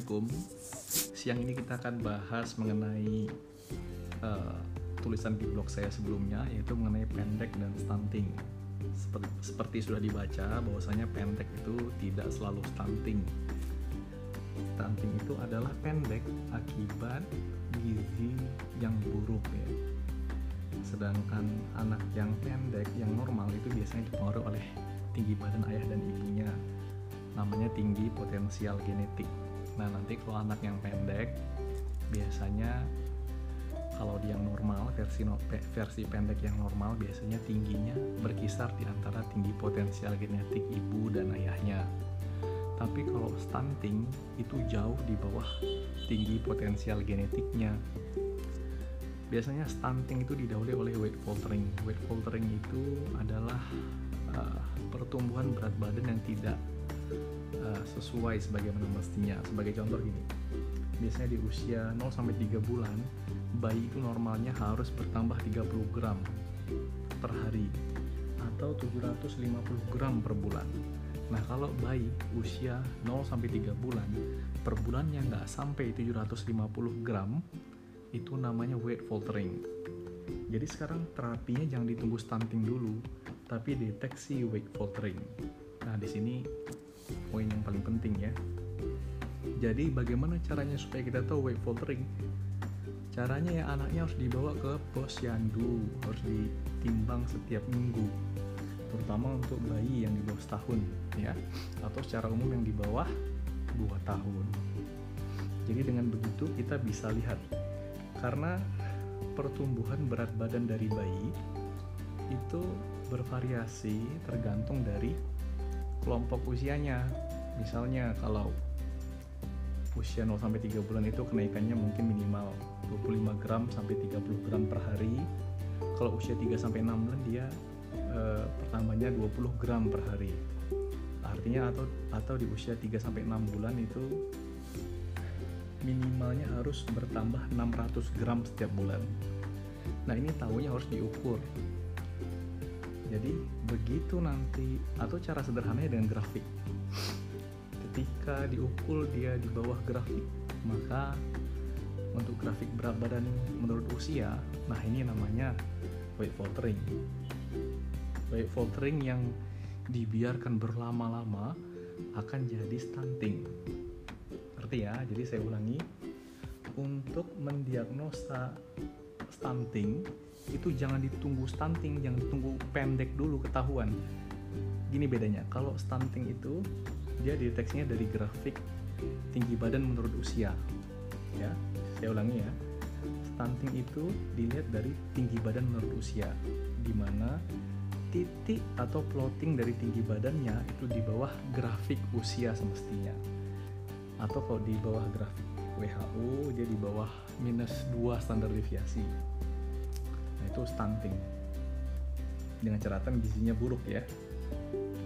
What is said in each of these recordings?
Assalamualaikum. Siang ini kita akan bahas mengenai uh, tulisan di blog saya sebelumnya, yaitu mengenai pendek dan stunting. Seperti, seperti sudah dibaca, bahwasanya pendek itu tidak selalu stunting. Stunting itu adalah pendek akibat gizi yang buruk ya. Sedangkan anak yang pendek, yang normal itu biasanya dipengaruhi oleh tinggi badan ayah dan ibunya namanya tinggi potensial genetik Nah nanti kalau anak yang pendek biasanya kalau dia yang normal versi versi pendek yang normal biasanya tingginya berkisar di antara tinggi potensial genetik ibu dan ayahnya. Tapi kalau stunting itu jauh di bawah tinggi potensial genetiknya. Biasanya stunting itu didahului oleh weight faltering. Weight faltering itu adalah uh, pertumbuhan berat badan yang tidak sesuai sebagaimana mestinya. Sebagai contoh gini, biasanya di usia 0 sampai 3 bulan, bayi itu normalnya harus bertambah 30 gram per hari atau 750 gram per bulan. Nah kalau bayi usia 0 sampai 3 bulan per bulannya nggak sampai 750 gram itu namanya weight faltering. Jadi sekarang terapinya jangan ditunggu stunting dulu, tapi deteksi weight faltering. Nah di sini poin yang paling penting ya. Jadi bagaimana caranya supaya kita tahu weight faltering caranya ya anaknya harus dibawa ke posyandu harus ditimbang setiap minggu. Terutama untuk bayi yang di bawah setahun ya. Atau secara umum yang di bawah 2 tahun. Jadi dengan begitu kita bisa lihat. Karena pertumbuhan berat badan dari bayi itu bervariasi tergantung dari kelompok usianya. Misalnya kalau usia 0 sampai 3 bulan itu kenaikannya mungkin minimal 25 gram sampai 30 gram per hari. Kalau usia 3 sampai 6 bulan dia e, pertamanya 20 gram per hari. Artinya atau atau di usia 3 sampai 6 bulan itu minimalnya harus bertambah 600 gram setiap bulan. Nah, ini tahunya harus diukur jadi begitu nanti atau cara sederhananya dengan grafik. Ketika diukur dia di bawah grafik. Maka untuk grafik berat badan menurut usia nah ini namanya weight faltering. Weight faltering yang dibiarkan berlama-lama akan jadi stunting. Ngerti ya? Jadi saya ulangi untuk mendiagnosa stunting itu jangan ditunggu stunting jangan ditunggu pendek dulu ketahuan. Gini bedanya kalau stunting itu dia deteksinya dari grafik tinggi badan menurut usia. Ya saya ulangi ya. Stunting itu dilihat dari tinggi badan menurut usia di mana titik atau plotting dari tinggi badannya itu di bawah grafik usia semestinya. Atau kalau di bawah grafik WHO dia di bawah minus 2 standar deviasi itu stunting. Dengan catatan gizinya buruk ya.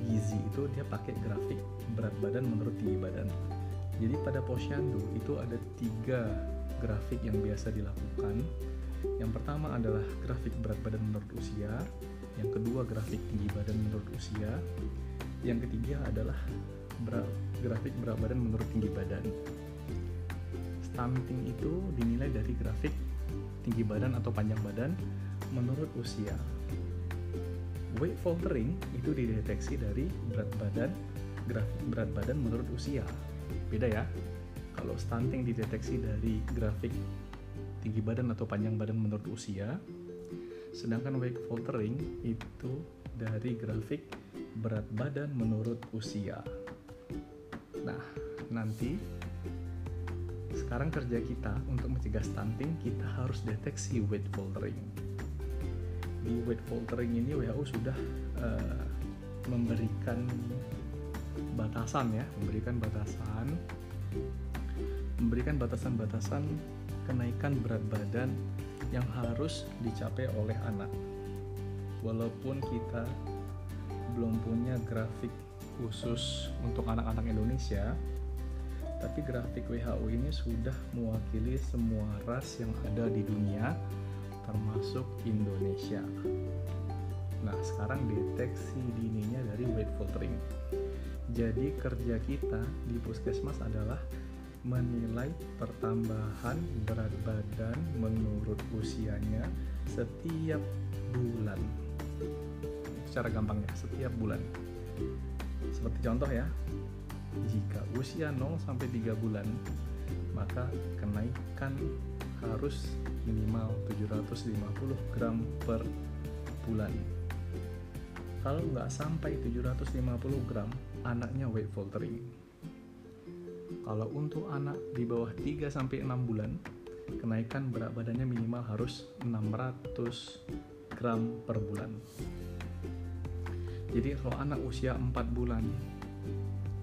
Gizi itu dia pakai grafik berat badan menurut tinggi badan. Jadi pada posyandu itu ada tiga grafik yang biasa dilakukan. Yang pertama adalah grafik berat badan menurut usia. Yang kedua grafik tinggi badan menurut usia. Yang ketiga adalah grafik berat badan menurut tinggi badan. Stunting itu dinilai dari grafik tinggi badan atau panjang badan menurut usia. Weight faltering itu dideteksi dari berat badan, grafik berat badan menurut usia. Beda ya. Kalau stunting dideteksi dari grafik tinggi badan atau panjang badan menurut usia, sedangkan weight faltering itu dari grafik berat badan menurut usia. Nah, nanti sekarang kerja kita untuk mencegah stunting kita harus deteksi weight faltering di weight faltering ini WHO sudah uh, memberikan batasan ya, memberikan batasan memberikan batasan-batasan kenaikan berat badan yang harus dicapai oleh anak. Walaupun kita belum punya grafik khusus untuk anak-anak Indonesia, tapi grafik WHO ini sudah mewakili semua ras yang ada di dunia termasuk Indonesia. Nah, sekarang deteksi dininya dari weight faltering. Jadi kerja kita di puskesmas adalah menilai pertambahan berat badan menurut usianya setiap bulan. Secara gampangnya, setiap bulan. Seperti contoh ya, jika usia 0 sampai 3 bulan, maka kenaikan harus minimal 750 gram per bulan. Kalau nggak sampai 750 gram, anaknya weight faltering kalau untuk anak di bawah 3 sampai 6 bulan, kenaikan berat badannya minimal harus 600 gram per bulan. Jadi kalau anak usia 4 bulan,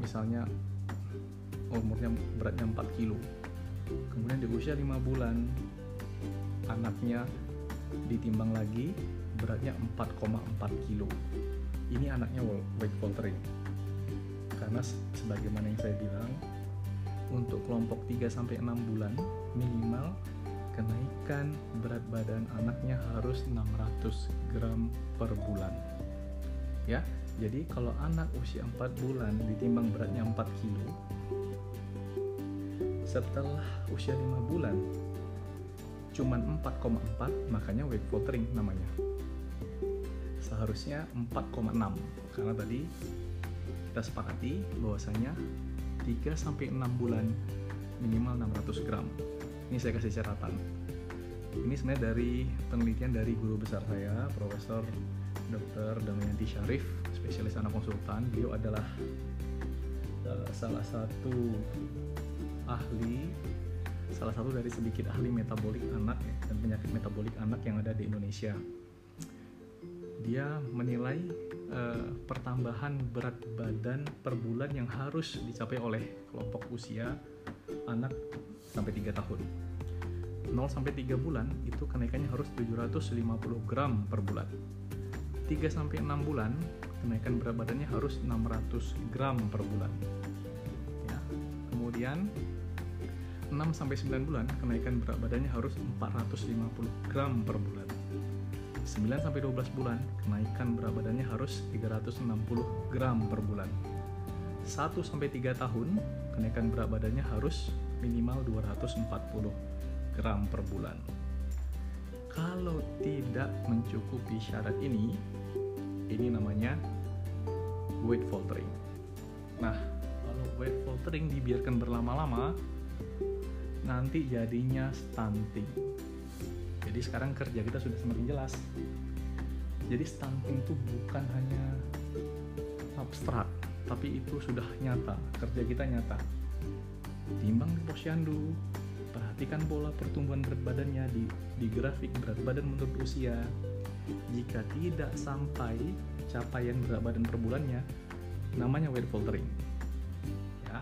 misalnya umurnya beratnya 4 kilo, kemudian di usia 5 bulan anaknya ditimbang lagi beratnya 4,4 kilo. Ini anaknya weight faltering. Karena sebagaimana yang saya bilang, untuk kelompok 3 sampai 6 bulan minimal kenaikan berat badan anaknya harus 600 gram per bulan. Ya. Jadi kalau anak usia 4 bulan ditimbang beratnya 4 kilo setelah usia 5 bulan cuman 4,4 makanya weight faltering namanya seharusnya 4,6 karena tadi kita sepakati bahwasanya 3 sampai 6 bulan minimal 600 gram. Ini saya kasih catatan. Ini sebenarnya dari penelitian dari guru besar saya, Profesor Dr. Damayanti Syarif, spesialis anak konsultan. Beliau adalah uh, salah satu ahli, salah satu dari sedikit ahli metabolik anak ya, dan penyakit metabolik anak yang ada di Indonesia. Dia menilai uh, pertambahan berat badan per bulan yang harus dicapai oleh kelompok usia anak sampai 3 tahun. 0 sampai 3 bulan itu kenaikannya harus 750 gram per bulan. 3 sampai 6 bulan kenaikan berat badannya harus 600 gram per bulan. Ya. Kemudian 6 sampai 9 bulan kenaikan berat badannya harus 450 gram per bulan 9 sampai 12 bulan, kenaikan berat badannya harus 360 gram per bulan. 1 sampai 3 tahun, kenaikan berat badannya harus minimal 240 gram per bulan. Kalau tidak mencukupi syarat ini, ini namanya weight faltering. Nah, kalau weight faltering dibiarkan berlama-lama, nanti jadinya stunting. Jadi sekarang kerja kita sudah semakin jelas. Jadi stunting itu bukan hanya abstrak tapi itu sudah nyata kerja kita nyata. Timbang di posyandu perhatikan pola pertumbuhan berat badannya di, di grafik berat badan menurut usia jika tidak sampai capaian berat badan per bulannya namanya weight faltering. Ya.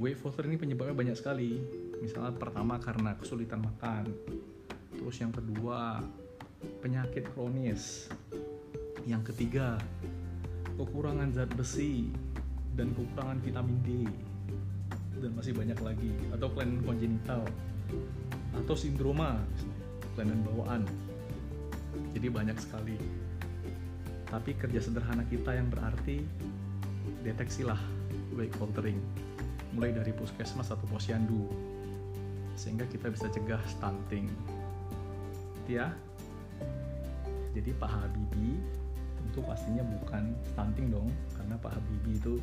Weight faltering ini penyebabnya banyak sekali. Misalnya pertama karena kesulitan makan. Terus yang kedua penyakit kronis. Yang ketiga kekurangan zat besi dan kekurangan vitamin D. Dan masih banyak lagi. Atau kelainan kongenital. Atau sindroma kelainan bawaan jadi banyak sekali. Tapi kerja sederhana kita yang berarti deteksilah weight faltering mulai dari puskesmas atau posyandu. Sehingga kita bisa cegah stunting. Ya. Jadi Pak Habibie itu pastinya bukan stunting dong. Karena Pak Habibie itu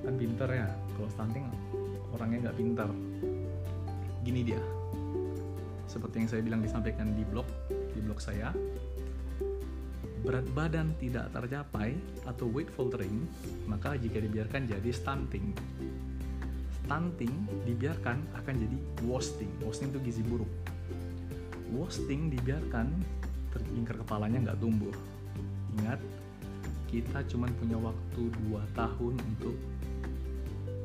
kan pinter ya. Kalau stunting orangnya nggak pinter. Gini dia. Seperti yang saya bilang disampaikan di blog di blog saya berat badan tidak tercapai atau weight faltering maka jika dibiarkan jadi stunting stunting dibiarkan akan jadi wasting. Wasting itu gizi buruk. Wasting dibiarkan terlingkar kepalanya nggak tumbuh. Ingat, kita cuma punya waktu 2 tahun untuk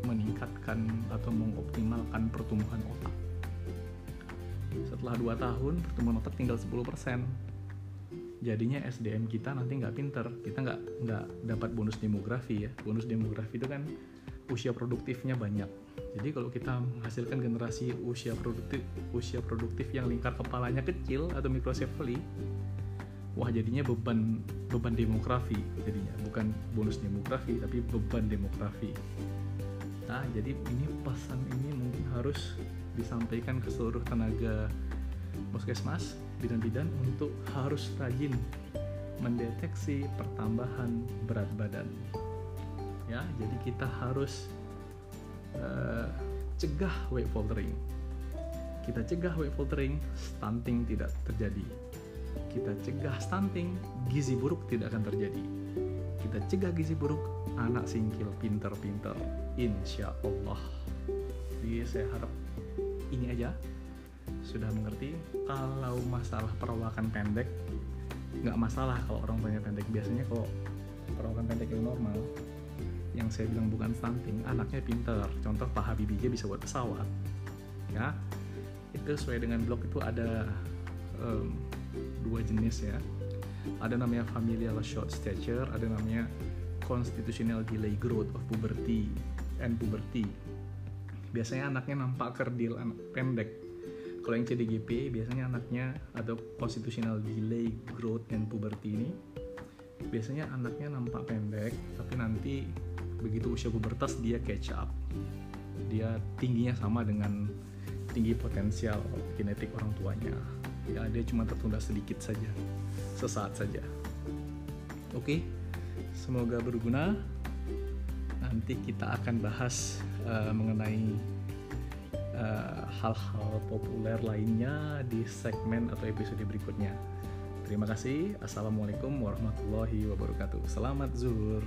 meningkatkan atau mengoptimalkan pertumbuhan otak. Setelah 2 tahun, pertumbuhan otak tinggal 10%. Jadinya SDM kita nanti nggak pinter, kita nggak nggak dapat bonus demografi ya. Bonus demografi itu kan usia produktifnya banyak. Jadi kalau kita menghasilkan generasi usia produktif usia produktif yang lingkar kepalanya kecil atau mikrosefali, wah jadinya beban beban demografi jadinya bukan bonus demografi tapi beban demografi. Nah, jadi ini pesan ini mungkin harus disampaikan ke seluruh tenaga puskesmas bidan-bidan untuk harus rajin mendeteksi pertambahan berat badan. Ya, jadi kita harus uh, cegah weight faltering. Kita cegah weight faltering, stunting tidak terjadi. Kita cegah stunting, gizi buruk tidak akan terjadi. Kita cegah gizi buruk, anak singkil pinter-pinter, insya Allah. Jadi saya harap ini aja. Sudah mengerti kalau masalah perawakan pendek nggak masalah kalau orang tuanya pendek. Biasanya kalau perawakan pendek yang normal yang saya bilang bukan stunting anaknya pinter. Contoh Pak Habibie bisa buat pesawat ya. Itu sesuai dengan blog itu ada um, dua jenis ya. Ada namanya familial short stature ada namanya constitutional delay growth of puberty and puberty biasanya anaknya nampak kerdil anak pendek. Kalau yang CDGP biasanya anaknya atau constitutional delay growth and puberty ini biasanya anaknya nampak pendek tapi nanti begitu usia pubertas dia catch up. Dia tingginya sama dengan tinggi potensial genetik orang tuanya. Ya dia cuma tertunda sedikit saja sesaat saja. Oke semoga berguna nanti kita akan bahas uh, mengenai Eh, hal-hal uh, populer lainnya di segmen atau episode berikutnya. Terima kasih. Assalamualaikum warahmatullahi wabarakatuh. Selamat zuhur.